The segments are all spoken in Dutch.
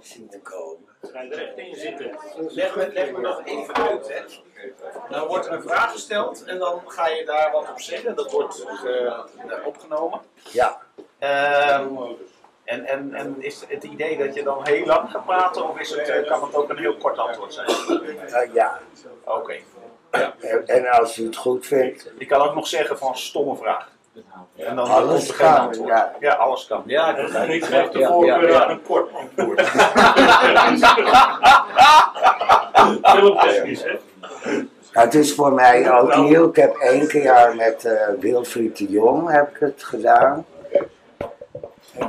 zien te komen. Ga er in zitten. Leg me, leg me even uit. Hè. Dan wordt er een vraag gesteld en dan ga je daar wat op zeggen. Dat wordt eh, opgenomen. Ja, Ehm, en, en, en is het idee dat je dan heel lang gaat praten of is het, eh, kan het ook een heel kort antwoord zijn? nou ja. Oké. En, en als u het goed vindt, Je kan ook nog zeggen van stomme vraag. En dan Alles kan, ja. ja, alles kan. Ja, ik Ik het. geef de Ja, voorkeur aan een kort antwoord. Filmtechnisch, hè? Nou, het is voor mij ook nieuw. Ik heb één keer met eh Wilfried de Jong heb ik het gedaan.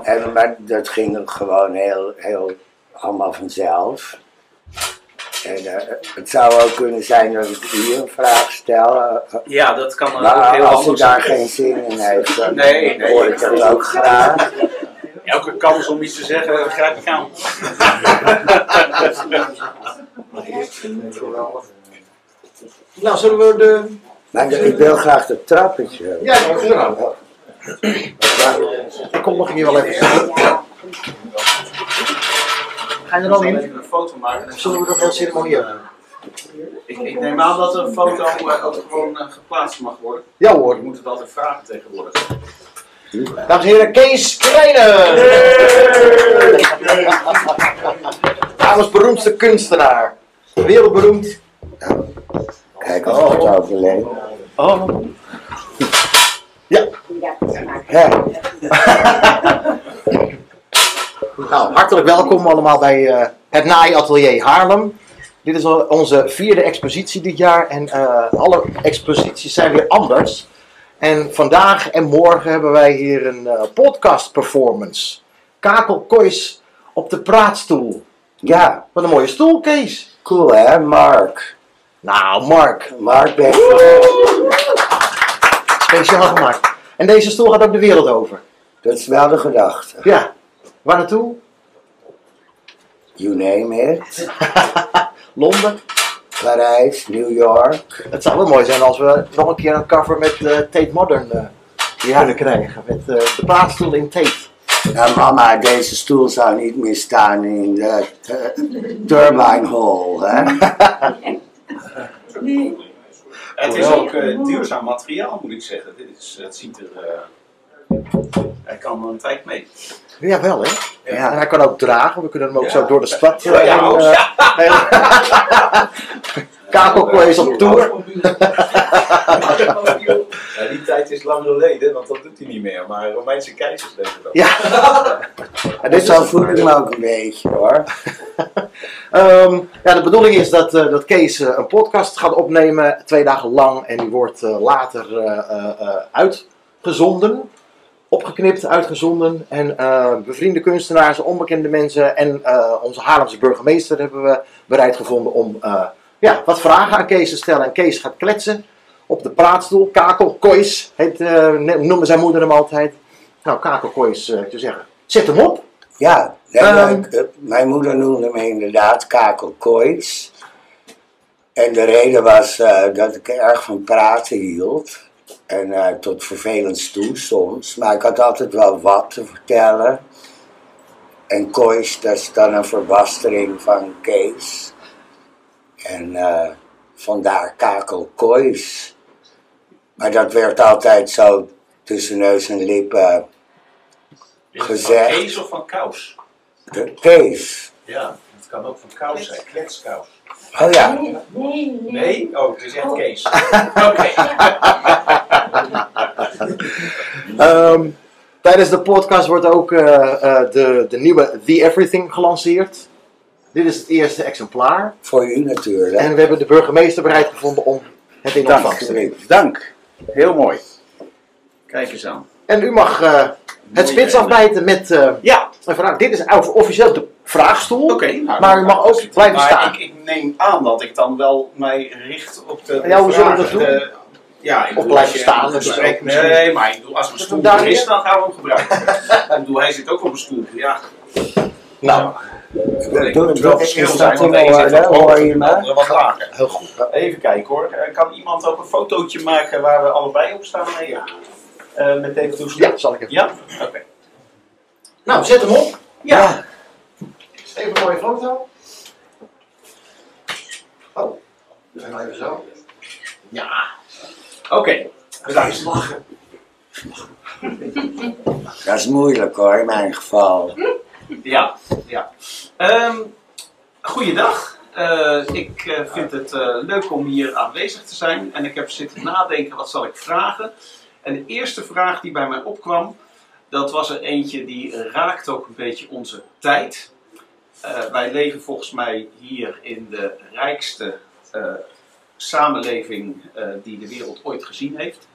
En, maar dat ging gewoon heel, heel allemaal vanzelf. En eh, het zou ook kunnen zijn dat ik hier een vraag stel. eh, Ja, dat kan ook maar heel als u daar zijn. geen zin in heeft, dan Nee, nee. hoor ik dat ook graag. Elke kans om iets te zeggen, grijp ik aan. Nou, zullen we de... Maar ik wil graag de trappetje hebben. Ja, dat is. Ik kom nog hier wel even zitten. Ga je er al in? Een foto maken. Of zullen we nog wel ceremonie hebben? Ik, ik neem aan dat een foto eh, ook gewoon eh, geplaatst mag worden. Ja Je hoor. moet het altijd vragen tegenwoordig. Dames en heren, Kees Krijnen! Dames beroemdste kunstenaar. Wereldberoemd. Kijk of ik het overleef. Oh. Ja. Hè? Nou, hartelijk welkom allemaal bij eh, het Naai Atelier Haarlem. Dit is onze vierde expositie dit jaar en eh, alle exposities zijn weer anders. En vandaag en morgen hebben wij hier een eh, podcast performance. Kakel Kois op de praatstoel. Ja, Wat een mooie stoel, Kees. cool hè, Mark. Nou, Mark, Mark ben speciaal gemaakt. En deze stoel gaat ook de wereld over. Dat is wel de gedachte. Ja. Waar naartoe? You name it. Londen. Parijs, New York. Het zou wel mooi zijn als we nog een keer een cover met eh, Tate Modern eh, kunnen krijgen. Met eh, de praatstoel in Tate. Mama, deze stoel zou niet meer staan in de Turbine Hall. Hè? Het is ook duurzaam materiaal, moet ik zeggen. Dit is, het ziet er. Eh, hij kan een tijd mee. Ja, wel hè. Ja. En hij kan ook dragen. We kunnen hem ook Ja. zo door de stad. Ja, ja, en, ook, eh, ja. Kakelkooi is op tour. Ja, die tijd is lang geleden, want dat doet hij niet meer. Maar Romeinse keizers deden dat. Ja. En dit is zo voel ik me ook een beetje hoor. Ehm, ja, de bedoeling is dat, eh, dat Kees eh, een podcast gaat opnemen, twee dagen lang. En die wordt eh, later eh, eh, eh, uitgezonden. Opgeknipt, uitgezonden. En eh, bevriende kunstenaars, onbekende mensen en eh, onze Haarlemse burgemeester hebben we bereid gevonden om eh, ja, wat vragen aan Kees te stellen. En Kees gaat kletsen op de praatstoel. Kakel Kois heet, noemde zijn moeder hem altijd. Nou, Kakel Kois, zou zeggen, zet hem op. Ja. Eh, mijn moeder noemde me inderdaad Kakel Koits. En de reden was dat ik erg van praten hield. En eh, tot vervelend toe soms. Maar ik had altijd wel wat te vertellen. En Kois, dat is dan een verbastering van Kees. En eh, vandaar Kakel Kois. Maar dat werd altijd zo tussen neus en lippen Gezegd. Van Kees of van Kous? de Kees. Ja, het kan ook van Kous zijn. Kletskous. Oh ja, Nee, nee. Nee? Oh, het is echt Kees. Oké. Ehm, tijdens de podcast wordt ook eh, eh, de, de nieuwe The Everything gelanceerd. Dit is het eerste exemplaar. voor u natuurlijk. En we hebben de burgemeester bereid gevonden om het in ontvangst te nemen. Dank. Heel mooi. Kijk eens aan. En u mag eh, het Mooi spits afbijten met eh, Ja, een vraag. Dit is officieel de vraagstoel. oké. nou, Maar u mag ook blijven maar staan. Ik, ik neem aan dat ik dan wel mij richt op de. Ja, hoe zullen we dat doen? De- ja, ik Of blijven staan, dat ook misschien- Nee, maar ik bedoel, als er een stoel Daar er is, dan gaan we hem gebruiken. ik bedoel, hij zit ook op een stoel. Ja, Nou, ik Doe- moet doe- wel is verschil dat zijn, want zit wat en lager. heel goed. Even kijken hoor. Eh, Kan iemand ook een fotootje maken waar we allebei op staan? Nee, ja. Eh, met deze toestel? Ja, zal ik even. Ja? Oké. Nou, zet hem op. Ja. Even een mooie foto. Oh, we zijn nog even zo. Ja. Oké, bedankt. lachen. Dat is moeilijk hoor, in mijn geval. Ja, ja. Ehm goeiedag. Eh, ik eh, vind het eh, leuk om hier aanwezig te zijn. En ik heb zitten nadenken, wat zal ik vragen? En de eerste vraag die bij mij opkwam, dat was er eentje die raakt ook een beetje onze tijd. Eh, wij leven volgens mij hier in de rijkste eh, samenleving eh, die de wereld ooit gezien heeft.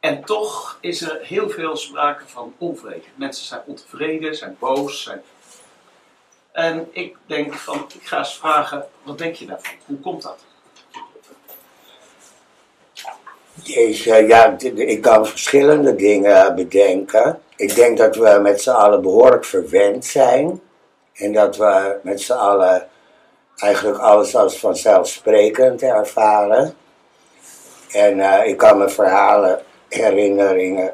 En toch is er heel veel sprake van onvrede. Mensen zijn ontevreden, zijn boos. Zijn... En ik denk van, ik ga eens vragen, wat denk je daarvan? Hoe komt dat? Jeetje, ja, ik kan verschillende dingen bedenken. Ik denk dat we met z'n allen behoorlijk verwend zijn. En dat we met z'n allen eigenlijk alles als vanzelfsprekend ervaren. En eh, ik kan me verhalen, herinneringen.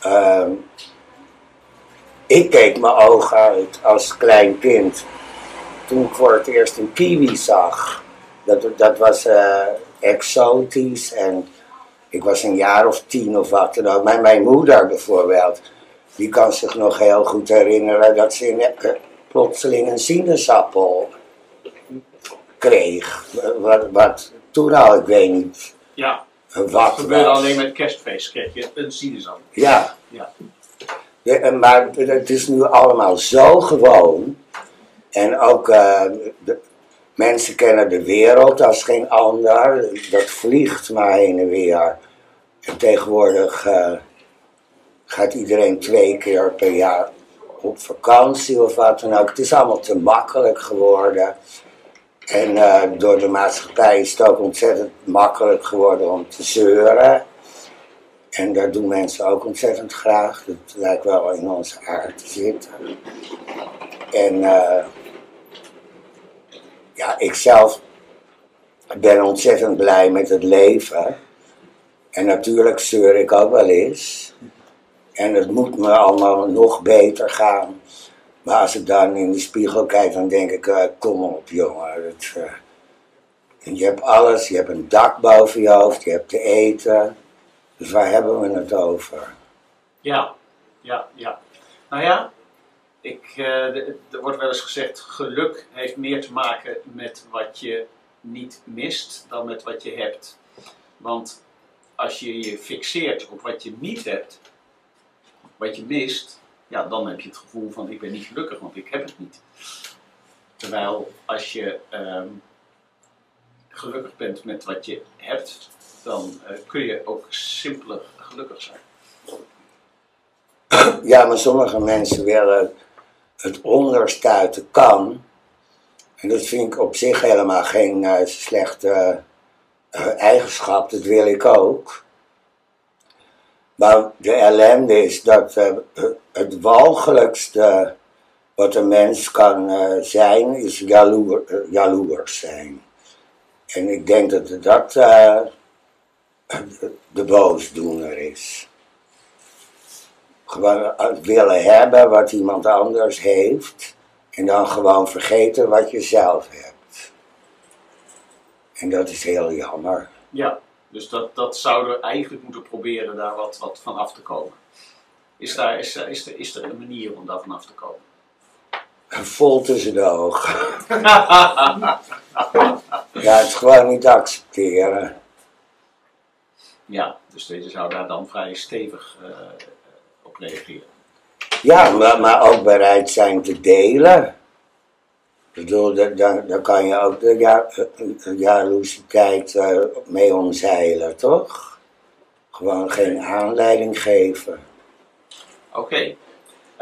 Ehm, ik keek mijn ogen uit als klein kind toen ik voor het eerst een kiwi zag. Dat, dat was eh, exotisch en ik was een jaar of tien of wat dan. Mijn, mijn moeder bijvoorbeeld, die kan zich nog heel goed herinneren dat ze in, plotseling een sinaasappel kreeg. Wat, wat toen al, ik weet niet Ja, wat dat gebeurde was. alleen met kerstfeest, kreeg je een sinaasappel. Ja. Ja. Maar het is nu allemaal zo gewoon. En ook eh, de, mensen kennen de wereld als geen ander. Dat vliegt maar heen en weer. En tegenwoordig eh, gaat iedereen twee keer per jaar op vakantie of wat dan ook. Het is allemaal te makkelijk geworden. En eh, door de maatschappij is het ook ontzettend makkelijk geworden om te zeuren. En dat doen mensen ook ontzettend graag. Dat lijkt wel in onze aard te zitten. En eh, ja, ik zelf ben ontzettend blij met het leven. En natuurlijk zeur ik ook wel eens. En het moet me allemaal nog beter gaan. Maar als ik dan in de spiegel kijk, dan denk ik, eh, kom op jongen. Eh, je hebt alles, je hebt een dak boven je hoofd, je hebt te eten. Dus waar hebben we het over? Ja, ja, ja. Nou ja, ik, eh, er wordt wel eens gezegd, geluk heeft meer te maken met wat je niet mist dan met wat je hebt. Want als je je fixeert op wat je niet hebt, wat je mist, ja, dan heb je het gevoel van ik ben niet gelukkig, want ik heb het niet. Terwijl als je ehm, gelukkig bent met wat je hebt, dan eh, kun je ook simpeler gelukkig zijn. Ja, maar sommige mensen willen het onderstuiten kan. En dat vind ik op zich helemaal geen eh, slechte eh, eigenschap, dat wil ik ook. Maar de ellende is dat eh, het walgelijkste wat een mens kan eh, zijn, is jaloer, eh, jaloers zijn. En ik denk dat dat de boosdoener is. Gewoon willen hebben wat iemand anders heeft. En dan gewoon vergeten wat je zelf hebt. En dat is heel jammer. Ja, dus dat, dat zouden we eigenlijk moeten proberen daar wat, wat van af te komen. Is, daar, is, er- is, er, is er een manier om daar van af te komen? Vol tussen de ogen. Ja, het is gewoon niet te accepteren. ja, dus deze zou daar dan vrij stevig eh, op reageren. Ja, maar, maar ook bereid zijn te delen. Bedoel, daar kan je ook de ja, jaloesiteit eh, mee omzeilen, toch? Gewoon geen aanleiding geven. Oké,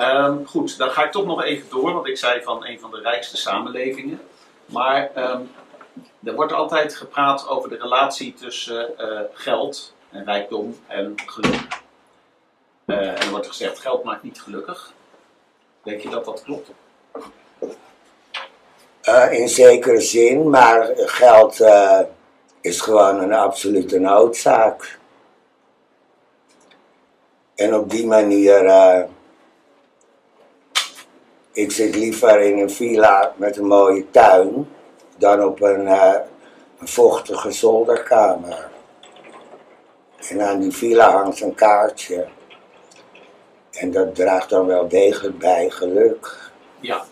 Ehm, goed, dan ga ik toch nog even door, want ik zei van een van de rijkste samenlevingen. Maar ehm, er wordt altijd gepraat over de relatie tussen eh, geld en rijkdom en geluk. Eh, en er wordt gezegd, geld maakt niet gelukkig. Denk je dat dat klopt? Eh, in zekere zin, maar geld eh, is gewoon een absolute noodzaak. En op die manier, eh, ik zit liever in een villa met een mooie tuin dan op een, een vochtige zolderkamer. En aan die villa hangt een kaartje. En dat draagt dan wel degelijk bij geluk. Ja.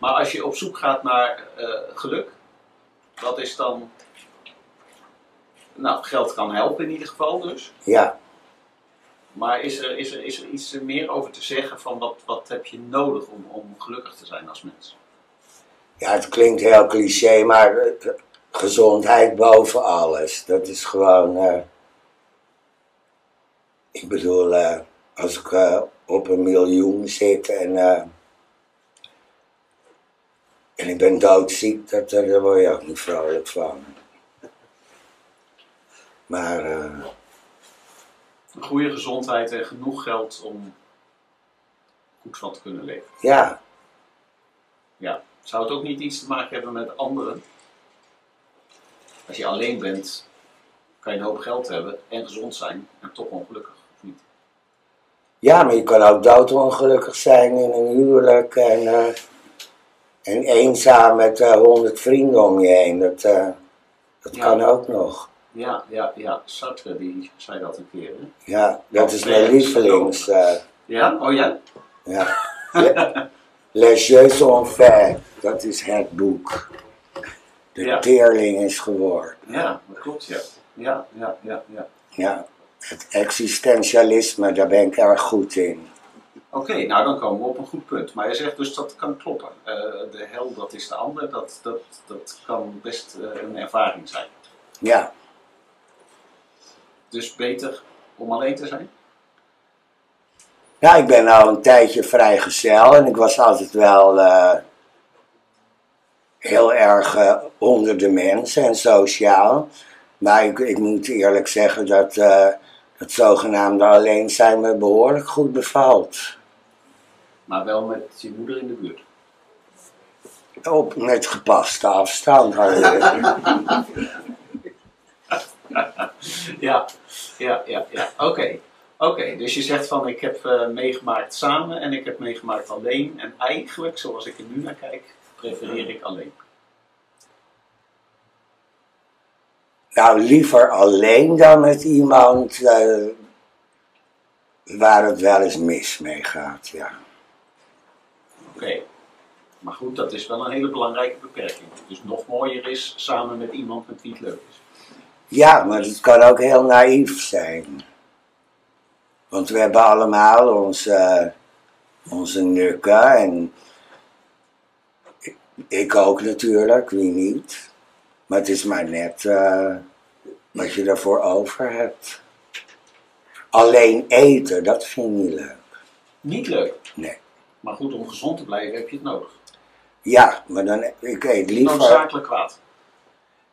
Maar als je op zoek gaat naar eh, geluk, wat is dan. Nou, geld kan helpen in ieder geval dus. Ja, Maar is er, is er, is er iets meer over te zeggen van wat, wat heb je nodig om, om gelukkig te zijn als mens? ja het klinkt heel cliché, maar eh, gezondheid boven alles. Dat is gewoon. eh, ik bedoel, als ik op een miljoen zit en. En ik ben doodziek, dat, daar word je ook niet vrolijk van. Maar. Een goede gezondheid en genoeg geld om goed van te kunnen leven. ja, Ja. Zou het ook niet iets te maken hebben met anderen? Als je alleen bent, kan je een hoop geld hebben en gezond zijn en toch ongelukkig, of niet? Ja, maar je kan ook doodongelukkig zijn in een huwelijk en, eh, en eenzaam met eh, honderd vrienden om je heen. Dat, eh, dat Ja. kan ook nog. Ja, ja, ja. Sartre die zei dat een keer. Hè? Ja, dat is mijn lievelings. Ja? Oh ja? ja. Le- Les Jeux faits, dat is het boek. De Ja. teerling is geworden. Ja, dat klopt, ja. Ja, ja, ja, ja. Ja, het existentialisme, daar ben ik erg goed in. Oké, nou dan komen we op een goed punt. Maar je zegt dus dat kan kloppen. Eh, de hel, dat is de ander. Dat, dat, dat kan best eh, een ervaring zijn. Ja, Dus beter om alleen te zijn? Ja, ik ben al een tijdje vrijgezel en ik was altijd wel eh, heel erg onder de mensen en sociaal. Maar ik, ik moet eerlijk zeggen dat het zogenaamde alleen zijn me behoorlijk goed bevalt. Maar wel met je moeder in de buurt. Op met gepaste afstand. Ja, ja, ja, ja. Oké. Oké, dus je zegt van ik heb eh, meegemaakt samen en ik heb meegemaakt alleen. En eigenlijk, zoals ik er nu naar kijk, prefereer ik alleen. nou, liever alleen dan met iemand eh, waar het wel eens mis mee gaat. Ja. Oké. Maar goed, dat is wel een hele belangrijke beperking. Dus nog mooier is samen met iemand met wie het leuk is. Ja, maar het kan ook heel naïef zijn. Want we hebben allemaal onze, onze nukken en ik, ik ook natuurlijk, wie niet. Maar het is maar net eh, wat je ervoor over hebt. Alleen eten, dat vind ik niet leuk. Niet leuk. Nee. Maar goed, om gezond te blijven heb je het nodig. Ja, maar dan, ik eet liever... Noodzakelijk kwaad.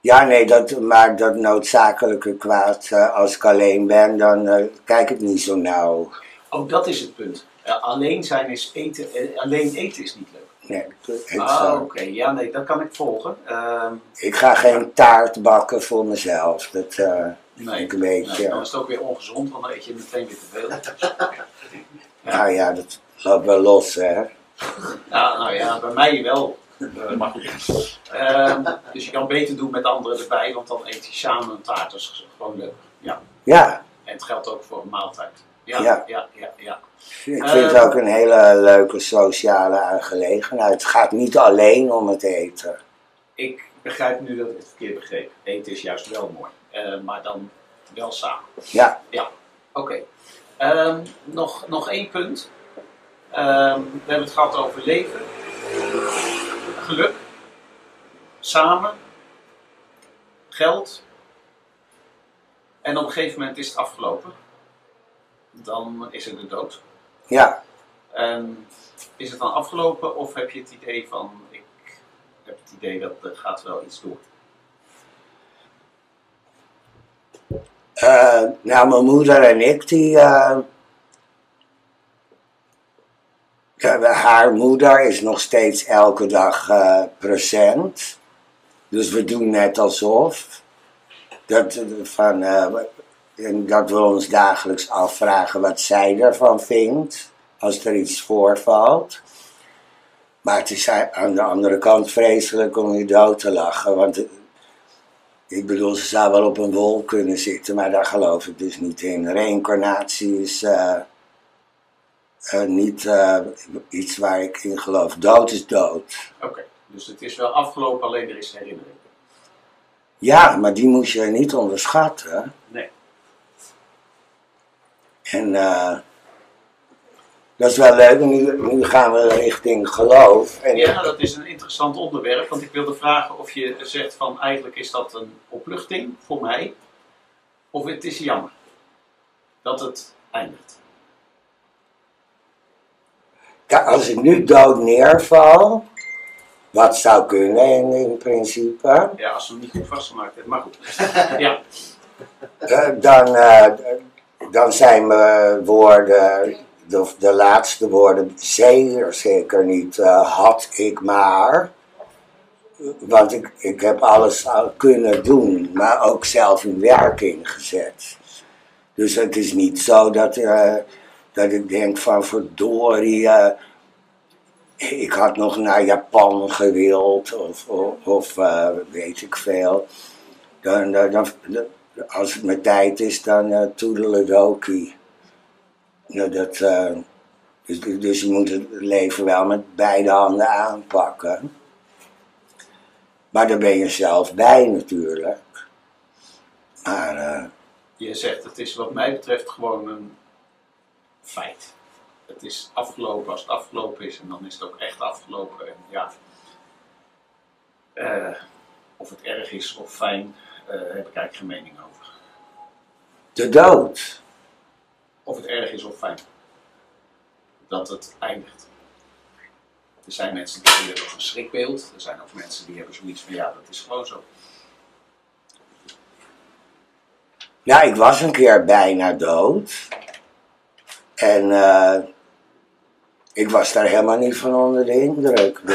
Ja, nee, dat, maar dat noodzakelijke kwaad, eh, als ik alleen ben, dan eh, kijk ik niet zo nauw. Oh, dat is het punt. Eh, alleen zijn is eten, alleen eten is niet leuk. Nee, Ah, oké. Ja, nee, dat kan ik volgen. Ehm, ik ga geen taart bakken voor mezelf. Dat nee, ik een beetje. nee, dan is het ook weer ongezond, want dan eet je meteen weer te veel. nou ja, dat loopt wel los, hè. Ja, nou ja, bij mij wel. Maar goed. Ehm, dus je kan beter doen met anderen erbij, want dan eet je samen een taart. Dat is gewoon leuk. Ja. Ja, En het geldt ook voor een maaltijd. Ja, Ja. ja, ja, ja. ik vind het ook een hele leuke sociale aangelegenheid. Het gaat niet alleen om het eten. Ik begrijp nu dat ik het verkeerd begreep. Eten is juist wel mooi. Eh, maar dan wel samen. Ja, Oké. Ehm, nog, nog één punt. Ehm, we hebben het gehad over leven, geluk, samen, geld. En op een gegeven moment is het afgelopen. Dan is er de dood. ja. En is het dan afgelopen of heb je het idee van, ik heb het idee dat er gaat wel iets door? Eh, nou, mijn moeder en ik, die. eh, ja, haar moeder is nog steeds elke dag eh, present. Dus we doen net alsof. Dat, eh, van, eh, dat we ons dagelijks afvragen wat zij ervan vindt als er iets voorvalt. Maar het is aan de andere kant vreselijk om je dood te lachen. Want ik bedoel, ze zou wel op een wol kunnen zitten, maar daar geloof ik dus niet in. Reïncarnatie is uh, niet uh, iets waar ik in geloof. Dood is dood. Oké, dus het is wel afgelopen, alleen er is herinnering. Ja, maar die moet je niet onderschatten. Nee. En dat is wel leuk, nu, nu gaan we richting geloof. En Ja, dat is een interessant onderwerp, want ik wilde vragen of je zegt van eigenlijk is dat een opluchting voor mij, of het is jammer dat het eindigt. Als ik nu dood neerval, wat zou kunnen in, in principe, Ja, als we hem niet goed vastgemaakt hebben, maar goed. Ja, eh, dan, eh, dan zijn mijn woorden, de, de laatste woorden, zeker, zeker niet eh, had ik maar. Want ik, ik heb alles al kunnen doen, maar ook zelf in werking gezet. Dus het is niet zo dat, eh, dat ik denk van verdorie, eh, ik had nog naar Japan gewild of, of, eh, weet ik veel. Dan, dan, als het mijn tijd is, dan uh. Ja, dat, eh, dus, dus je moet het leven wel met beide handen aanpakken. Maar daar ben je zelf bij natuurlijk. Maar eh, je zegt het is wat mij betreft gewoon een feit. Het is afgelopen als het afgelopen is en dan is het ook echt afgelopen. En ja, eh, of het erg is of fijn, eh, heb ik eigenlijk geen mening over. de dood. Of het erg is of fijn. Dat het eindigt. Er zijn mensen die hebben nog een schrikbeeld. Er zijn ook mensen die hebben zoiets van ja, dat is gewoon zo. Ja, ik was een keer bijna dood. En eh, ik was daar helemaal niet van onder de indruk.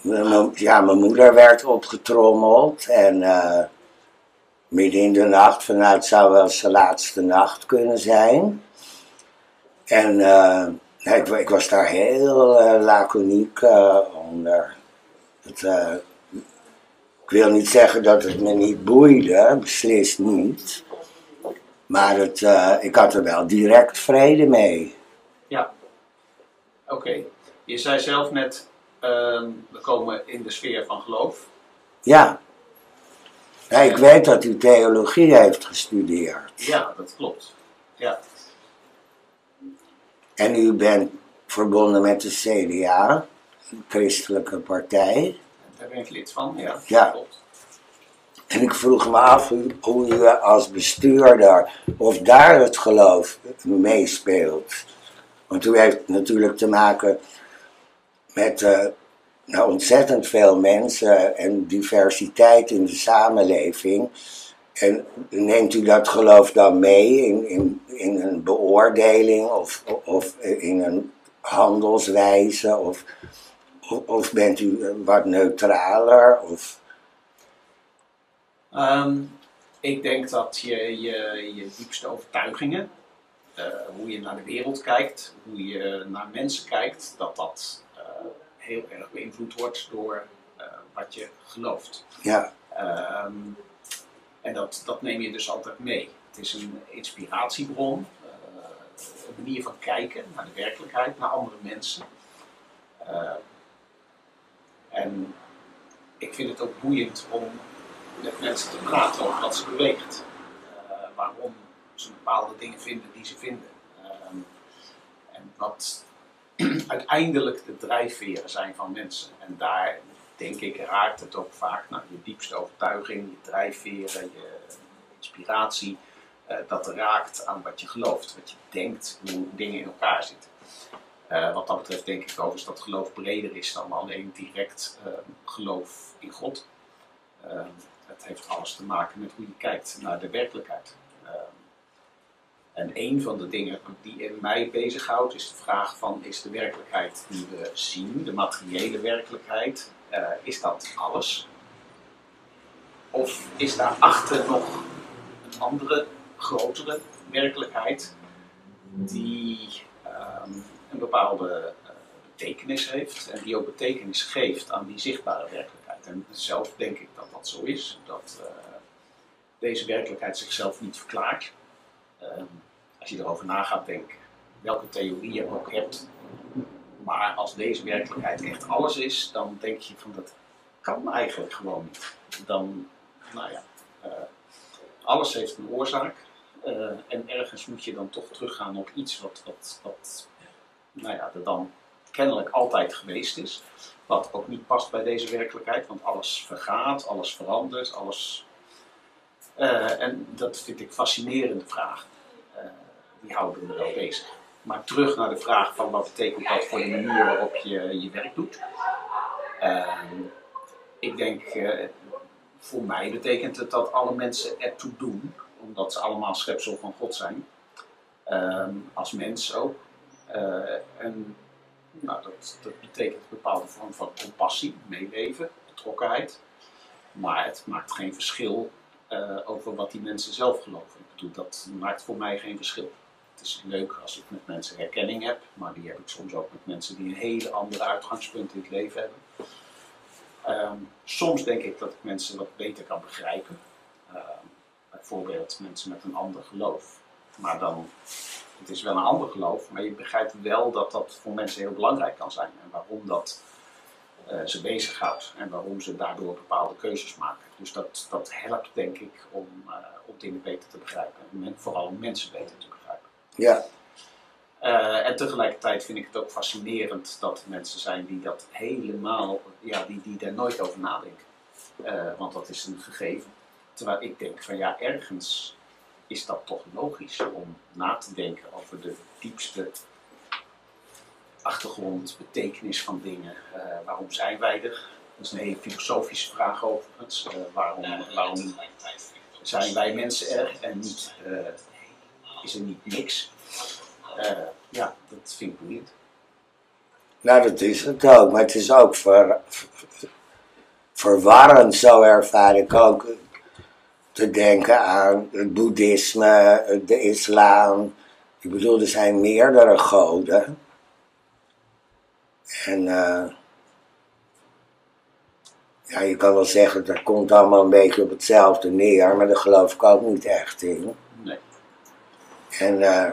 Mijn- ja, mijn moeder werd opgetrommeld en eh, midden in de nacht, vanuit zou wel de laatste nacht kunnen zijn. En eh, ik, ik was daar heel eh, laconiek eh, onder. Het, eh, ik wil niet zeggen dat het me niet boeide, beslist niet. Maar het, eh, ik had er wel direct vrede mee. Ja. Oké. Je zei zelf net, ehm, we komen in de sfeer van geloof. Ja. ja. Ik weet dat u theologie heeft gestudeerd. Ja, dat klopt. Ja. En u bent verbonden met de CDA, een christelijke partij. Daar ben ik lid van. Ja, Ja. klopt. En ik vroeg me af hoe, u als bestuurder, of daar het geloof meespeelt. Want u heeft natuurlijk te maken met eh, nou, ontzettend veel mensen en diversiteit in de samenleving. En neemt u dat geloof dan mee in, in, in een beoordeling of, of in een handelswijze? Of, of, bent u wat neutraler? Of, Ehm, ik denk dat je je, je diepste overtuigingen, eh, hoe je naar de wereld kijkt, hoe je naar mensen kijkt, dat dat eh, heel erg beïnvloed wordt door eh, wat je gelooft. ja, Ehm, en dat, dat neem je dus altijd mee. Het is een inspiratiebron, een manier van kijken naar de werkelijkheid, naar andere mensen. Eh, en ik vind het ook boeiend om met mensen te praten over wat ze beweegt. Eh, waarom ze bepaalde dingen vinden die ze vinden. Ehm, en wat uiteindelijk de drijfveren zijn van mensen. En daar, denk ik, raakt het ook vaak naar je diepste overtuiging, je drijfveren, je inspiratie. eh, dat raakt aan wat je gelooft, wat je denkt, hoe dingen in elkaar zitten. Eh, wat dat betreft denk ik overigens dat geloof breder is dan alleen direct eh, geloof in God. Eh, het heeft alles te maken met hoe je kijkt naar de werkelijkheid. Eh, en een van de dingen die in mij bezighoudt is de vraag van is de werkelijkheid die we zien, de materiële werkelijkheid, eh, is dat alles? of is daarachter nog een andere, grotere werkelijkheid die ehm, een bepaalde uh, betekenis heeft en die ook betekenis geeft aan die zichtbare werkelijkheid. En zelf denk ik dat dat zo is, dat uh, deze werkelijkheid zichzelf niet verklaart. Ehm, als je erover na gaat denken, welke theorie je ook hebt, maar als deze werkelijkheid echt alles is, dan denk je van dat kan eigenlijk gewoon niet. Dan, nou ja, uh, alles heeft een oorzaak. Uh, en ergens moet je dan toch teruggaan op iets wat, wat, wat nou ja, er dan kennelijk altijd geweest is. Wat ook niet past bij deze werkelijkheid, want alles vergaat, alles verandert, alles. Uh, en dat vind ik fascinerende vragen. die houden me wel bezig. Maar terug naar de vraag van wat betekent dat voor de manier waarop je je werk doet. Ehm, ik denk, voor mij betekent het dat alle mensen ertoe doen, omdat ze allemaal schepsel van God zijn. Als mens ook. En nou, dat, betekent een bepaalde vorm van compassie, meeleven, betrokkenheid. Maar het maakt geen verschil uh, over wat die mensen zelf geloven. Ik bedoel, dat maakt voor mij geen verschil het is leuk als ik met mensen herkenning heb, maar die heb ik soms ook met mensen die een hele andere uitgangspunt in het leven hebben. Um, soms denk ik dat ik mensen wat beter kan begrijpen. Um, bijvoorbeeld mensen met een ander geloof. Maar dan, het is wel een ander geloof, maar je begrijpt wel dat dat voor mensen heel belangrijk kan zijn. En waarom dat uh, ze bezighoudt en waarom ze daardoor bepaalde keuzes maken. Dus dat, dat helpt denk ik om, uh, om dingen beter te begrijpen. En vooral mensen beter te begrijpen. Ja. Uh, en tegelijkertijd vind ik het ook fascinerend dat er mensen zijn die dat helemaal, ja, die, die daar nooit over nadenken. Want dat is een gegeven. Terwijl ik denk van ja, ergens is dat toch logisch om na te denken over de diepste achtergrond, betekenis van dingen. Uh, waarom zijn wij er? Dat is een hele filosofische vraag overigens. waarom, waarom zijn wij mensen er en niet is er niet niks. Ja, dat vind ik boeiend. Nou, dat is het ook. Maar het is ook ver, verwarrend, zo ervaar ik ook, te denken aan het boeddhisme, de islam. Ik bedoel, er zijn meerdere goden. En uh, ja, je kan wel zeggen, dat komt allemaal een beetje op hetzelfde neer, maar daar geloof ik ook niet echt in. En uh,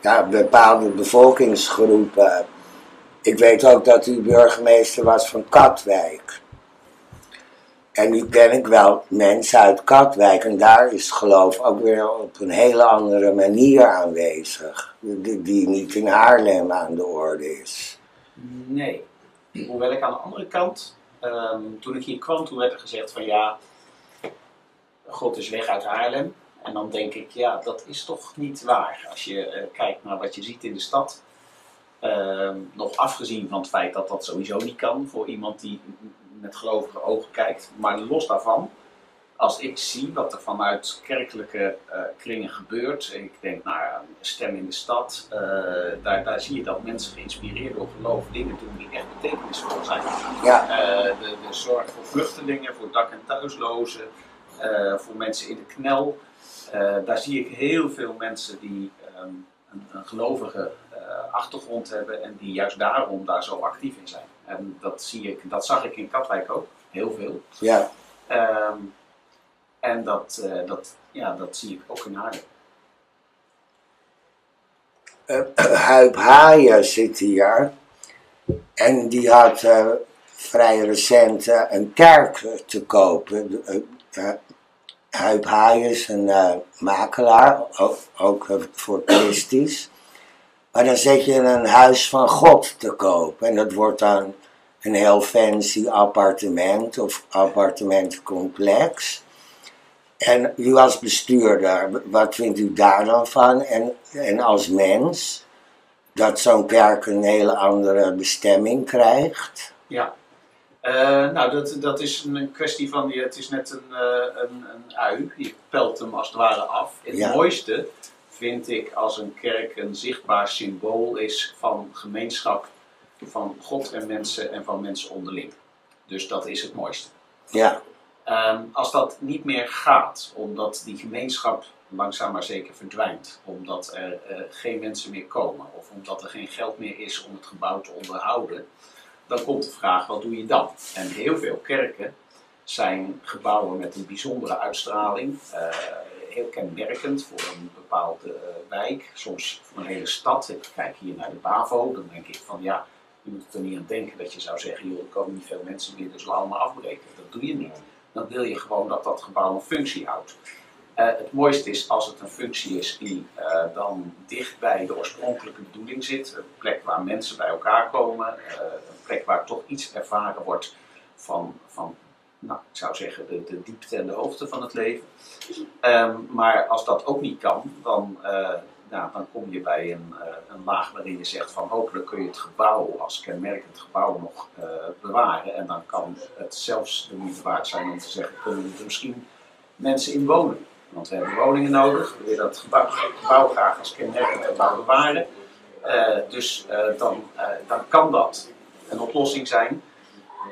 ja, bepaalde bevolkingsgroepen. Ik weet ook dat u burgemeester was van Katwijk. En nu ken ik wel mensen uit Katwijk en daar is geloof ook weer op een hele andere manier aanwezig. Die, niet in Haarlem aan de orde is. Nee. Hoewel ik aan de andere kant, um, toen ik hier kwam, toen werd er gezegd van ja, God is weg uit Haarlem. En dan denk ik, ja, dat is toch niet waar. Als je uh, kijkt naar wat je ziet in de stad. Uh, nog afgezien van het feit dat dat sowieso niet kan voor iemand die met gelovige ogen kijkt. Maar los daarvan, als ik zie wat er vanuit kerkelijke uh, kringen gebeurt. Ik denk naar een stem in de stad. Uh, daar, daar zie je dat mensen geïnspireerd door geloof dingen doen die echt betekenisvol zijn. Ja. de, de zorg voor vluchtelingen, voor dak- en thuislozen. voor mensen in de knel. Uh, daar zie ik heel veel mensen die um, een, een, gelovige uh, achtergrond hebben en die juist daarom daar zo actief in zijn. En dat, zie ik, dat zag ik in Katwijk ook, heel veel. Ja. Um, en dat, uh, dat, ja, dat zie ik ook in Haarlem. Huip Haaien zit hier en die had vrij recent een kerk te kopen. Huip Haai is een uh, makelaar, ook, ook voor Christus. Maar dan zet je een huis van God te koop. En dat wordt dan een heel fancy appartement of appartementencomplex. En u als bestuurder, wat vindt u daar dan van? En, en als mens, dat zo'n kerk een hele andere bestemming krijgt? Ja, uh, nou, dat, dat is een kwestie van, het is net een, uh, een, een ui, je pelt hem als het ware af. Het ja. mooiste vind ik als een kerk een zichtbaar symbool is van gemeenschap van God en mensen en van mensen onderling. Dus dat is het mooiste. Ja. Ehm, als dat niet meer gaat, omdat die gemeenschap langzaam maar zeker verdwijnt, omdat er eh, geen mensen meer komen of omdat er geen geld meer is om het gebouw te onderhouden, dan komt de vraag: wat doe je dan? En heel veel kerken zijn gebouwen met een bijzondere uitstraling, eh, heel kenmerkend voor een bepaalde eh, wijk, soms voor een hele stad. Ik kijk hier naar de BAVO, dan denk ik van ja, je moet er niet aan denken dat je zou zeggen: joh, er komen niet veel mensen meer, dus laten we maar afbreken. Dat doe je niet. Dan wil je gewoon dat dat gebouw een functie houdt. Uh, het mooiste is als het een functie is die uh, dan dicht bij de oorspronkelijke bedoeling zit. Een plek waar mensen bij elkaar komen. Een plek waar toch iets ervaren wordt van, van nou, ik zou zeggen, de, diepte en de hoogte van het leven. Um, maar als dat ook niet kan, dan, nou, dan kom je bij een, een, laag waarin je zegt van hopelijk kun je het gebouw als kenmerkend gebouw nog bewaren. En dan kan het zelfs de moeite waard zijn om te zeggen, kunnen er misschien mensen in wonen. Want we hebben woningen nodig. We willen dat gebouw, graag als kenmerkend gebouw bewaren. Dus dan, dan kan dat een oplossing zijn.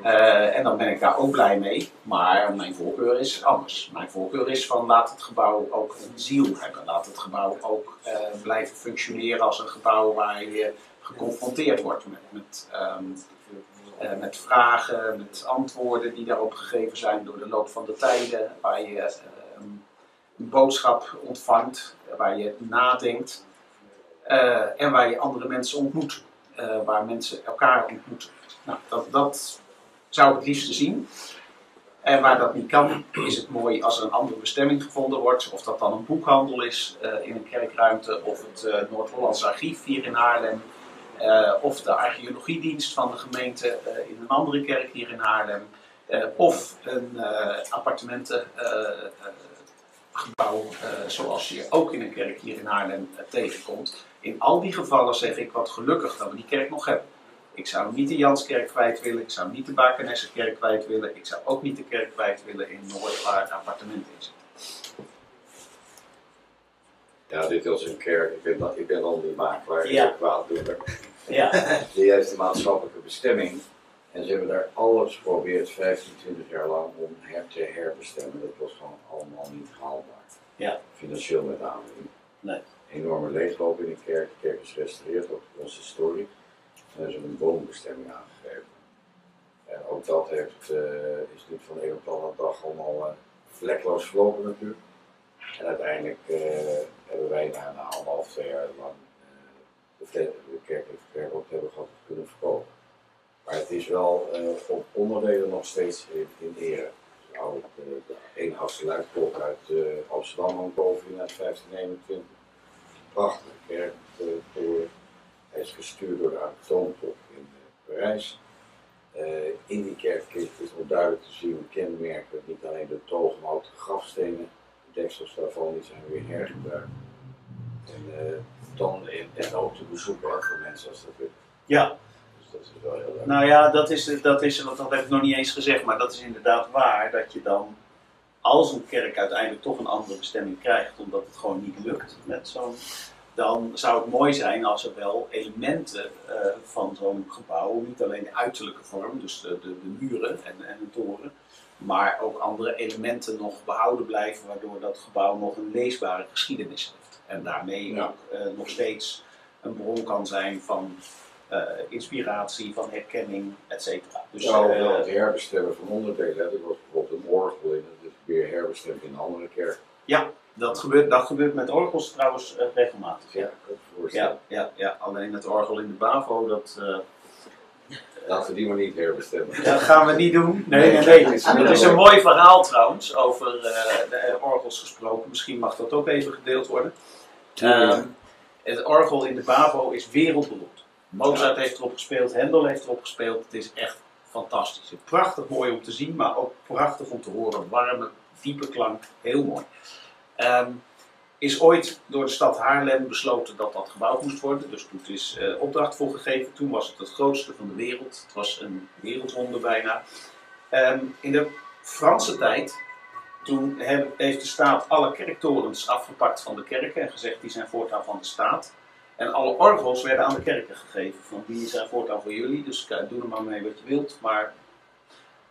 En dan ben ik daar ook blij mee. Maar mijn voorkeur is anders. Mijn voorkeur is van laat het gebouw ook een ziel hebben. Laat het gebouw ook blijven functioneren als een gebouw waar je geconfronteerd wordt met, met, um, met vragen, met antwoorden die daarop gegeven zijn door de loop van de tijden. Waar je een boodschap ontvangt, waar je nadenkt uh, en waar je andere mensen ontmoet, uh, waar mensen elkaar ontmoeten. Nou, dat, dat zou het liefst zien. En waar dat niet kan, is het mooi als er een andere bestemming gevonden wordt. Of dat dan een boekhandel is uh, in een kerkruimte, of het Noord-Hollands Archief hier in Haarlem. of de archeologiedienst van de gemeente in een andere kerk hier in Haarlem. of een appartementen gebouw uh, zoals je ook in een kerk hier in Haarlem tegenkomt. In al die gevallen zeg ik wat gelukkig dat we die kerk nog hebben. Ik zou niet de Janskerk kwijt willen, ik zou niet de Bakenessenkerk kwijt willen, ik zou ook niet de kerk kwijt willen in Noord waar het appartement is. Ja, dit was een kerk, ik ben, ik ben al die makelaar, Ja. kwaaddoener. Ja, Die heeft een maatschappelijke bestemming. En ze hebben daar alles geprobeerd, 15, 20 jaar lang, om her te herbestemmen. Dat was gewoon allemaal niet haalbaar. Ja. Financieel met name. Nee. Enorme leegloop in de kerk. De kerk is gerestaureerd, ook onze historie. Er is een woonbestemming aangegeven. En ook dat heeft, uh, is niet van de een op de dag allemaal uh, vlekloos verlopen natuurlijk. En uiteindelijk uh, hebben wij na, na anderhalf, twee jaar lang de, de kerk verkocht hebben gehad kunnen verkopen. Maar het is wel op onderdelen nog steeds in, in ere. Nou, de, de uit uh, Amsterdam hangt bovenin uit 1521. Prachtige kerk. Hij is gestuurd door de Antoonklok in uh, Parijs. in die kerk is het ook duidelijk te zien kenmerken, niet alleen de togen, maar ook de grafstenen. De deksels daarvan die zijn weer hergebruikt. En, dan, en ook te bezoeken hè, voor mensen als dat wil. Ja, dat is wel heel leuk. Nou ja, dat is, dat is, want dat heb ik nog niet eens gezegd, maar dat is inderdaad waar dat je dan, als een kerk uiteindelijk toch een andere bestemming krijgt, omdat het gewoon niet lukt met zo'n, dan zou het mooi zijn als er wel elementen uh, van zo'n gebouw, niet alleen de uiterlijke vorm, dus de, de, de muren en, en de toren, maar ook andere elementen nog behouden blijven, waardoor dat gebouw nog een leesbare geschiedenis heeft. En daarmee Ja. ook uh, nog steeds een bron kan zijn van uh, inspiratie, van herkenning, et cetera. Dus, nou, eh, wel het herbestemmen van onderdelen. Er was bijvoorbeeld een orgel in, dat is weer herbestemd in een andere kerk. ja, dat gebeurt, dat gebeurt met orgels trouwens uh, regelmatig. Ja, Ja. Ja, ja, alleen het orgel in de BAVO, dat, uh, Laten we die maar niet herbestemmen. dat gaan we niet doen. Nee, nee, Nee, nee. is Het wel is een mooi verhaal trouwens, over uh, de orgels gesproken. Misschien mag dat ook even gedeeld worden. Um, het orgel in de BAVO is wereldberoemd. Mozart heeft erop gespeeld, Hendel heeft erop gespeeld. Het is echt fantastisch. Prachtig mooi om te zien, maar ook prachtig om te horen. Warme, diepe klank, heel mooi. Um, is ooit door de stad Haarlem besloten dat dat gebouwd moest worden. Dus toen is uh, opdracht voor gegeven. Toen was het het grootste van de wereld. Het was een wereldwonder bijna. Um, in de Franse tijd, toen heeft de staat alle kerktorens afgepakt van de kerken en gezegd die zijn voortaan van de staat. En alle orgels werden aan de kerken gegeven. Van die zijn voortaan voor jullie, dus doe er maar mee wat je wilt. Maar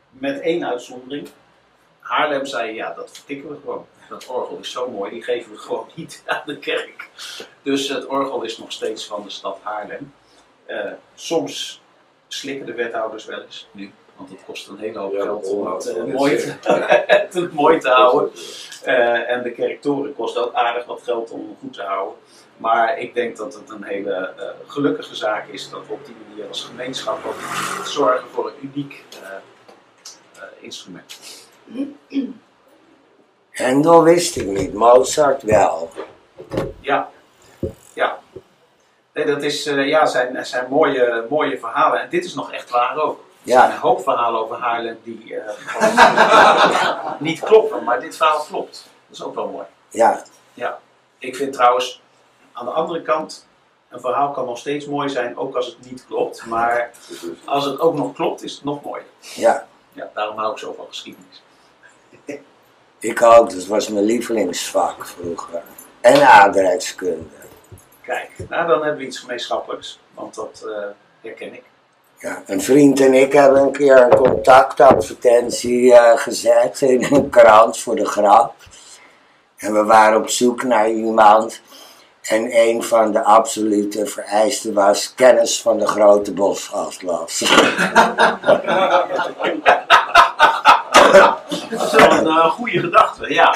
met één uitzondering. Haarlem zei, ja, dat vertikken we gewoon. Dat orgel is zo mooi, die geven we gewoon niet aan de kerk. Dus het orgel is nog steeds van de stad Haarlem. Eh, soms slikken de wethouders wel eens nu, want het kost een hele hoop Ja, geld om het, eh, net mooi, te, het mooi te houden. Eh, en de kerktoren kost ook aardig wat geld om hem goed te houden. Maar ik denk dat het een hele gelukkige zaak is dat we op die manier als gemeenschap ook zorgen voor een uniek instrument. Hendel wist ik niet, Mozart wel. Ja, ja. Nee, dat is, eh, ja, zijn, zijn mooie, mooie verhalen. En dit is nog echt waar ook. Er zijn Ja, een hoop verhalen over Haarlem die eh, gewoon niet kloppen, maar dit verhaal klopt. Dat is ook wel mooi. ja, Ik vind trouwens, aan de andere kant, een verhaal kan nog steeds mooi zijn, ook als het niet klopt. Maar als het ook nog klopt, is het nog mooier. ja. Ja, daarom hou ik zo van geschiedenis. Ik ook, dat was mijn lievelingsvak vroeger. En aardrijkskunde. Kijk, nou dan hebben we iets gemeenschappelijks, want dat eh, herken ik. Ja, een vriend en ik hebben een keer een contactadvertentie eh, gezet in een krant voor de grap. En we waren op zoek naar iemand. En een van de absolute vereisten was kennis van de grote bosatlas. Dat is wel een eh, goede gedachte, ja.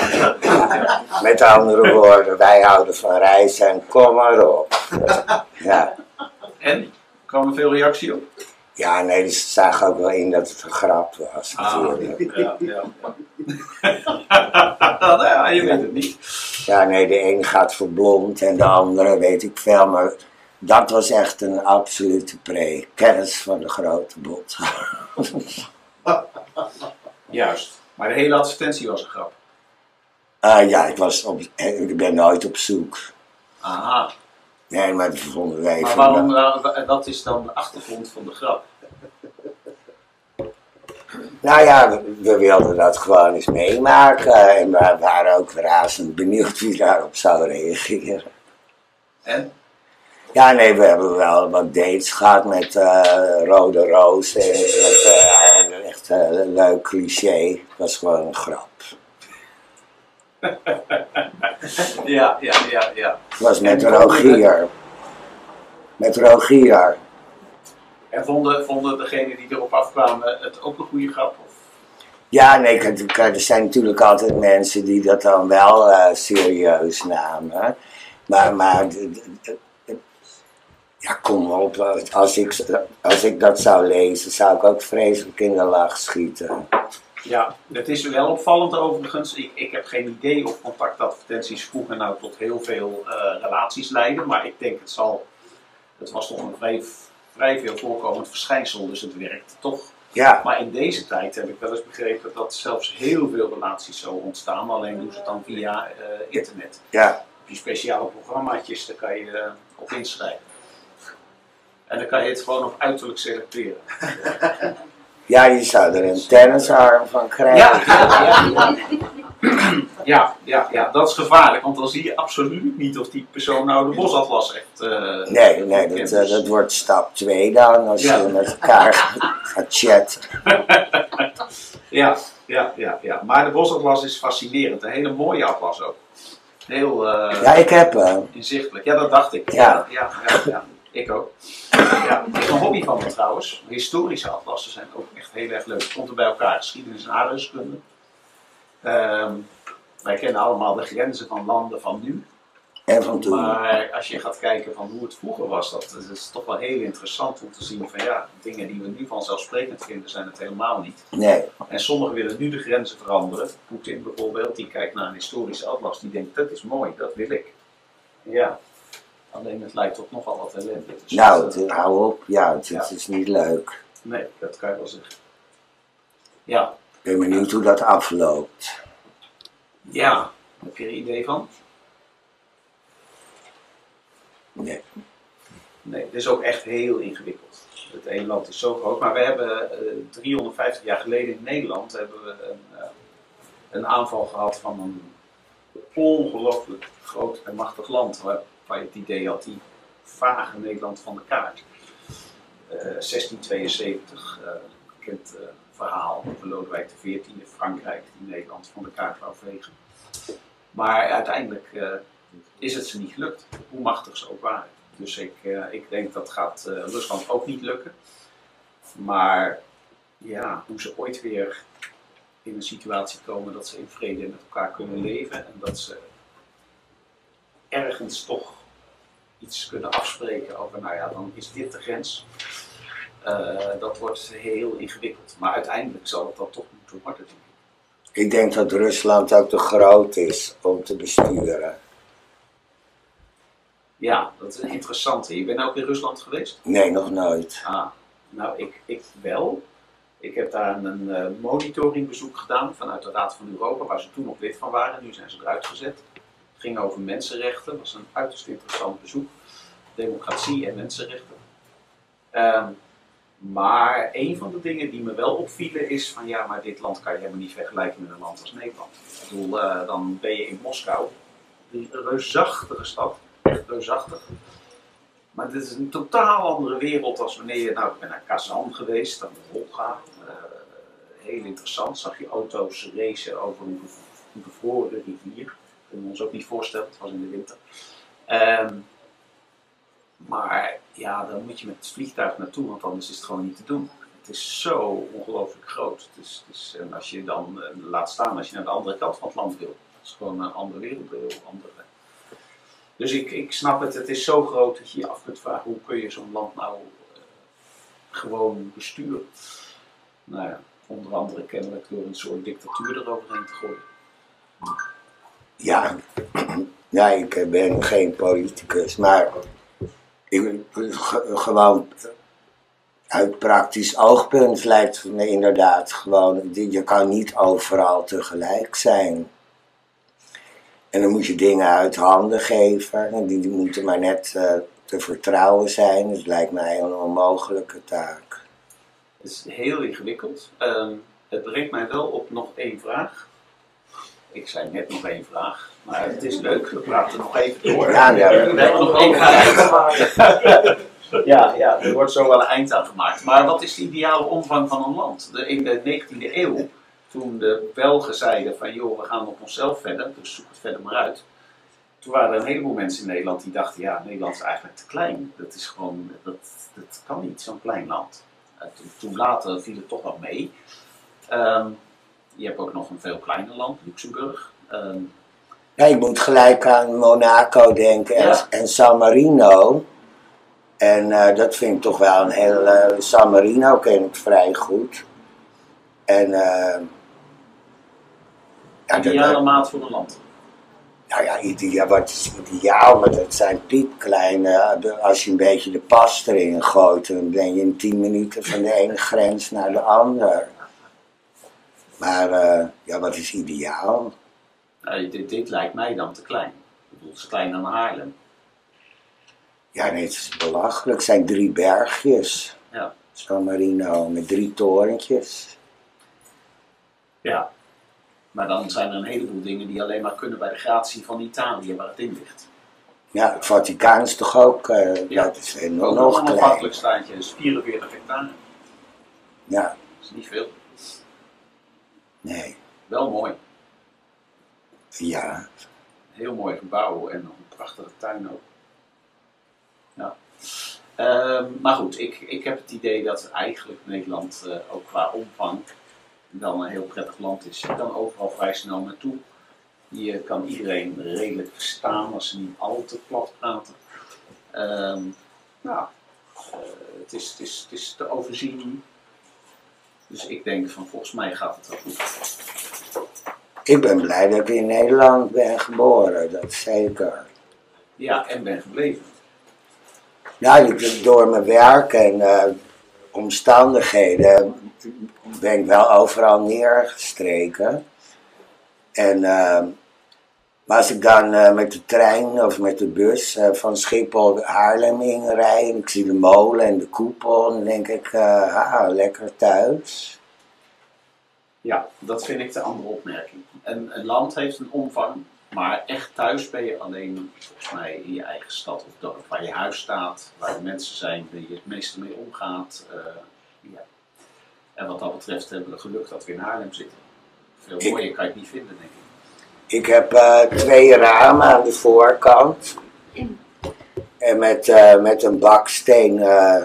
Met andere woorden, wij houden van reizen en kom maar op. Ja, En? Kwam er veel reactie op? ja nee, ze zagen ook wel in dat het een grap was Ah, natuurlijk. ja, ja. nou ja, je weet het niet. Ja, nee, de een gaat voor blond en de andere weet ik veel, maar dat was echt een absolute pre. Kennis van de grote bot. Juist. Maar de hele advertentie was een grap. Ah ja, ik, was op, ik ben nooit op zoek. Aha. Nee, maar dat vonden wij Maar waarom, eh, dat is dan de achtergrond van de grap. Nou ja, we, we wilden dat gewoon eens meemaken en we waren ook razend benieuwd wie daarop zou reageren. En? Ja, nee, we hebben wel wat dates gehad met eh, Rode Roos. En met, eh, een leuk cliché. Het was gewoon een grap. Ja, ja, ja, ja. Het was met Rogier. Met Rogier. En vonden, vonden degenen die erop afkwamen het ook een goede grap? Of? Ja, nee, er zijn natuurlijk altijd mensen die dat dan wel eh, serieus namen. Maar, maar ja, kom op. Als ik, als ik dat zou lezen, zou ik ook vreselijk in de lach schieten. Ja, het is wel opvallend overigens. Ik, ik heb geen idee of contactadvertenties vroeger nou tot heel veel eh, relaties leiden. Maar ik denk het zal. Het was toch een vrij, vrij veel voorkomend verschijnsel, dus het werkt toch. Ja, Maar in deze tijd heb ik wel eens begrepen dat zelfs heel veel relaties zo ontstaan. Alleen doen ze het dan via eh, internet. ja. die speciale programmaatjes, daar kan je eh, op inschrijven. En dan kan je het gewoon op uiterlijk selecteren. ja, je zou er een tennisarm van krijgen. Ja, ja, ja. Ja, dat is gevaarlijk, want dan zie je absoluut niet of die persoon nou de bosatlas echt. eh, Nee, nee, dat, eh, dat wordt stap 2 dan, als Ja. je met elkaar gaat chatten. Ja, ja, ja, ja. Maar de bosatlas is fascinerend. Een hele mooie atlas ook. Heel eh, Ja, ik heb inzichtelijk. Ja, dat dacht ik. Ja. ja, ja, ja. Ik ook. Ja, ik heb een hobby van me trouwens. Historische atlassen zijn ook echt heel erg leuk. Het komt er bij elkaar. Geschiedenis en aardrijkskunde. Ehm, wij kennen allemaal de grenzen van landen van nu. En van toen. Maar als je gaat kijken van hoe het vroeger was, dat, dat is toch wel heel interessant om te zien van ja, dingen die we nu vanzelfsprekend vinden, zijn het helemaal niet. Nee, En sommigen willen nu de grenzen veranderen. Poetin bijvoorbeeld, die kijkt naar een historische atlas, die denkt dat is mooi, dat wil ik. Ja, alleen het leidt tot nogal wat ellende. Dus nou, eh, hou op. Ja, het, Ja. is niet leuk. nee, dat kan je wel zeggen. Ja, Ik ben benieuwd hoe dat afloopt. ja, heb je er een idee van? Nee. Nee, het is ook echt heel ingewikkeld. Het ene land is zo groot, maar we hebben eh, 350 jaar geleden in Nederland hebben we een, eh, een aanval gehad van een ongelooflijk groot en machtig land, waar, waar je het idee had, die vagen Nederland van de kaart. Eh, 1672, eh, bekend eh, verhaal over Lodewijk XIV, Frankrijk, die Nederland van de kaart wou vegen. Maar uiteindelijk eh, is het ze niet gelukt, hoe machtig ze ook waren. Dus ik, eh, ik denk dat gaat eh, Rusland ook niet lukken. Maar ja, hoe ze ooit weer in een situatie komen dat ze in vrede met elkaar kunnen leven en dat ze ergens toch iets kunnen afspreken over, nou ja, dan is dit de grens. Eh, dat wordt heel ingewikkeld. Maar uiteindelijk zal het dan toch moeten worden. denk ik. Ik denk dat Rusland ook te groot is om te besturen. Ja, dat is een interessante. Je bent ook in Rusland geweest? Nee, nog nooit. Ah, nou, ik, ik wel. Ik heb daar een eh, monitoringbezoek gedaan vanuit de Raad van Europa, waar ze toen nog lid van waren. Nu zijn ze eruit gezet. Ging over mensenrechten. Het was een uiterst interessant bezoek. Democratie en mensenrechten. Ehm, maar een van de dingen die me wel opvielen is van ja, maar dit land kan je helemaal niet vergelijken met een land als Nederland. Ik bedoel, eh, dan ben je in Moskou, die reusachtige stad, echt reusachtig. Maar dit is een totaal andere wereld als wanneer je, nou ik ben naar Kazan geweest, aan de Volga. Eh, heel interessant, zag je auto's racen over een een bevroren rivier. Kunnen we ons ook niet voorstellen, het was in de winter. Ehm, maar ja, dan moet je met het vliegtuig naartoe, want anders is het gewoon niet te doen. Het is zo ongelooflijk groot. Het is, het en als je dan eh, laat staan, als je naar de andere kant van het land wil, het is gewoon een andere wereld, een andere. Dus ik, ik snap het, het is zo groot dat je je af kunt vragen hoe kun je zo'n land nou eh, gewoon besturen. Nou ja, onder andere kennelijk door een soort dictatuur eroverheen te gooien. Ja, ja ik ben geen politicus, maar ik, ge- gewoon uit praktisch oogpunt lijkt me inderdaad gewoon, je kan niet overal tegelijk zijn. En dan moet je dingen uit handen geven en die, moeten maar net eh, te vertrouwen zijn. Het lijkt mij een onmogelijke taak. Het is heel ingewikkeld. Ehm, het brengt mij wel op nog één vraag. Ik zei net nog één vraag, maar het is leuk. We praten nog even door. Ja, ja. We hebben nog één vraag. Ja, ja, er wordt zo wel een eind aan gemaakt. Maar wat is de ideale omvang van een land? De, in de 19e eeuw, toen de Belgen zeiden van joh, we gaan op onszelf verder, dus zoek het verder maar uit. Toen waren er een heleboel mensen in Nederland die dachten, ja, Nederland is eigenlijk te klein. Dat is gewoon, dat, dat kan niet, zo'n klein land. Eh, toen, toen later viel het toch wel mee. Ehm, je hebt ook nog een veel kleiner land, Luxemburg. Ja, ik moet gelijk aan Monaco denken en, Ja. en San Marino. En eh, dat vind ik toch wel een heel... eh, San Marino ken ik vrij goed. En... eh ja, dat, ideale maat voor een land. nou ja, ideaal, wat is ideaal? Maar dat zijn piepkleine... Als je een beetje de pas erin gooit, dan ben je in 10 minuten van de ene grens naar de andere. Maar eh, ja, wat is ideaal? Nou, dit, dit lijkt mij dan te klein. Ik bedoel, het is kleiner dan Haarlem. Ja, nee, het is belachelijk. Het zijn drie bergjes. Ja. San Marino met drie torentjes. Ja. Maar dan zijn er een heleboel dingen die alleen maar kunnen bij de gratie van Italië, waar het in ligt. Ja, het Vaticaan is toch ook, eh, Ja. dat is enorm nog klein. onafhankelijk staatje, is 44 hectare. Ja, Dat is niet veel. Nee, Wel mooi. ja. Heel mooi gebouw en nog een prachtige tuin ook. Ja. Ehm, maar goed, ik, ik heb het idee dat eigenlijk Nederland eh, ook qua omvang dan een heel prettig land is. Je kan overal vrij snel naartoe. Je kan iedereen redelijk verstaan als ze niet al te plat praten. Nou, het, is, het, is, het is te overzien. Dus ik denk van volgens mij gaat het wel goed. Ik ben blij dat ik in Nederland ben geboren, dat zeker. Ja, en ben gebleven. Ja, ik- door mijn werk en eh, omstandigheden ben ik wel overal neergestreken. En, eh, maar als ik dan eh, met de trein of met de bus eh, van Schiphol Haarlem inrijd en ik zie de molen en de koepel, dan denk ik, eh, ah, lekker thuis. Ja, dat vind ik de andere opmerking. Een, een land heeft een omvang, maar echt thuis ben je alleen volgens mij in je eigen stad of dorp, waar je huis staat, waar de mensen zijn, waar je het meeste mee omgaat. ja. En wat dat betreft hebben we geluk dat we in Haarlem zitten. Veel mooier kan je het niet vinden, denk ik. Ik heb eh, twee ramen aan de voorkant. En met, eh, met een baksteen eh,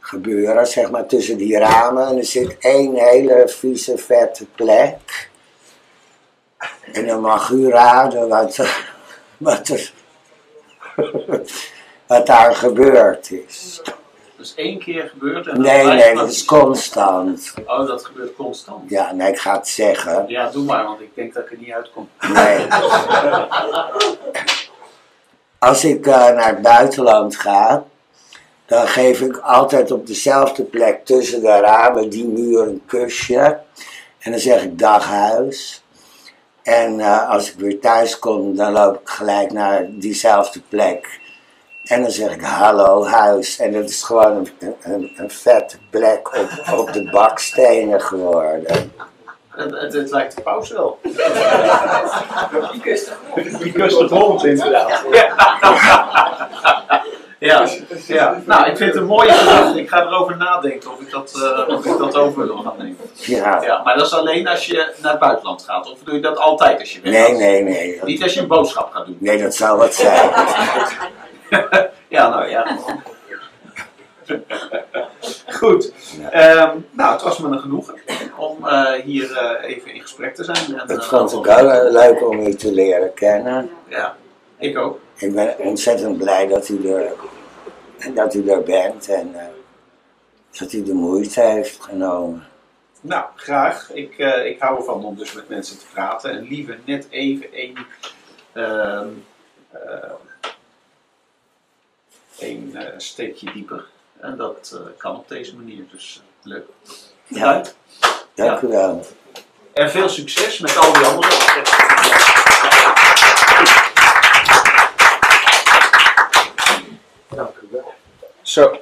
gebeuren, zeg maar, tussen die ramen. En er zit één hele vieze, vette plek. En dan mag u raden wat, wat, er, wat daar gebeurd is. Dat is één keer gebeurd en Nee, nee, dat is constant. Oh, dat gebeurt constant. Ja, nee, ik ga het zeggen. Ja, doe maar, want ik denk dat ik er niet uitkom. Nee. Als ik eh, naar het buitenland ga, dan geef ik altijd op dezelfde plek tussen de ramen die muur een kusje. En dan zeg ik dag huis. En eh, als ik weer thuis kom, dan loop ik gelijk naar diezelfde plek. En dan zeg ik hallo huis. En dat is gewoon een, een, een vette plek op, op de bakstenen geworden. Het, het, lijkt de paus wel. Die kust Die kust de grond, inderdaad. Ja. ja, nou, ik vind het een mooie gedachte. Ik ga erover nadenken of ik dat, eh, of ik dat over wil gaan nemen. Ja. Ja, maar dat is alleen als je naar het buitenland gaat. Of doe je dat altijd als je weg Nee, nee, nee. Niet als je een boodschap gaat doen. Nee, dat zou wat zijn. Ja, nou ja. Goed. Ehm, nou, het was me een genoegen om eh, hier eh, even in gesprek te zijn. En, Het vond ik wel eh, leuk om u te leren kennen. Ja, ik ook. Ik ben ontzettend blij dat u er, dat u er bent en eh, dat u de moeite heeft genomen. Nou, graag. Ik, ik hou ervan om dus met mensen te praten. En liever net even één, één eh, steekje dieper. En dat eh, kan op deze manier. Dus eh, leuk. Ja. Dank u wel. En veel succes met al die anderen. Dank u wel. Zo.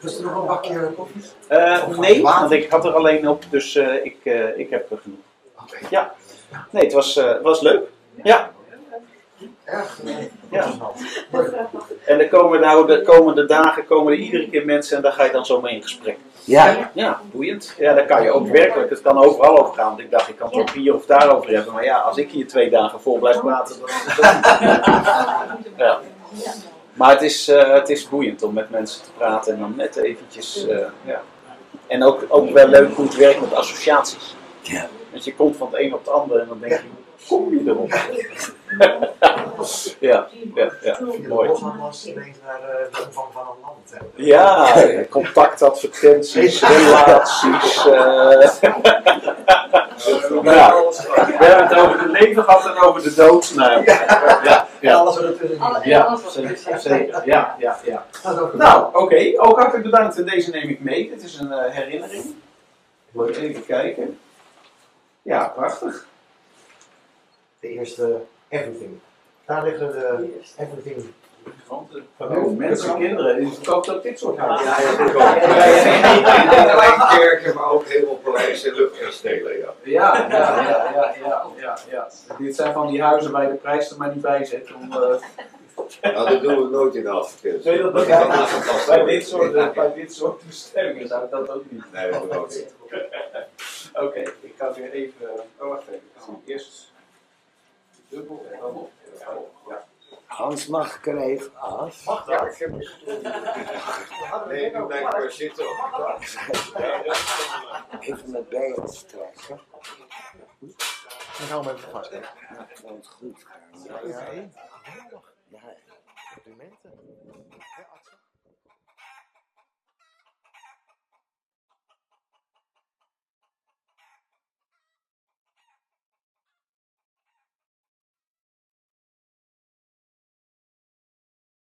Was er nog een bakje koffie? Eh, Of nee, water? want ik had er alleen op, dus eh, ik, eh, ik heb er genoeg. Oké. Ja. Nee, het was, eh, was leuk. Ja. Ja. En er komen nou de komende dagen komen er iedere keer mensen en daar ga je dan zo mee in gesprek. Ja, Ja, boeiend. Ja, daar kan je ook werkelijk, het kan overal over gaan. Want ik dacht, ik kan het ook hier of daarover hebben. Maar ja, als ik hier twee dagen vol blijf praten, dan... ja. Maar het is, eh, het is boeiend om met mensen te praten en dan net eventjes... eh, ja. En ook, ook wel leuk hoe het werkt met associaties. Ja. Want je komt van het een op het ander en dan denk je, kom je erop? ja, ja, ja, mooi. Eh, de omvang van een land. hè. Ja, contactadvertenties, relaties. eh. ja. We hebben het over het leven gehad en over de dood. Nou, ja, ja, ja. Alles wat ertussen. Ja, zeker, er. Ja, ja, ja. Nou, oké. Ook hartelijk bedankt. En deze neem ik mee. Dit is een eh, herinnering. Even kijken. Ja, prachtig. De eerste Everything. Daar liggen de Everything. Oh, mensen, kinderen. Die verkoopt ook dit soort huizen. Ja, ja, alleen kerken, maar ook heel veel paleizen en luchtkastelen, ja. Ja, ja, ja, ja, ja, ja, ja. Dit zijn van die huizen waar je de prijs er maar niet bij zet. Om, eh, Nou, dat doen we nooit in de advertentie. Nee, dat Dat fantastisch. bij, dit soort, eh, bij dit soort bestemmingen zou ik dat ook niet. Nee, dat ook niet. Oké, ik ga weer even. Oh, wacht even. Ik ga eerst dubbel en dan op. Ja. Hans mag ik even af. Mag Ja. dat? Ik heb Nee, nu blijf maar zitten. Even mijn benen strekken. Dan gaan we even vast. Ja, dat moet goed gaan. Ja, Ja. Complimenten. Ja.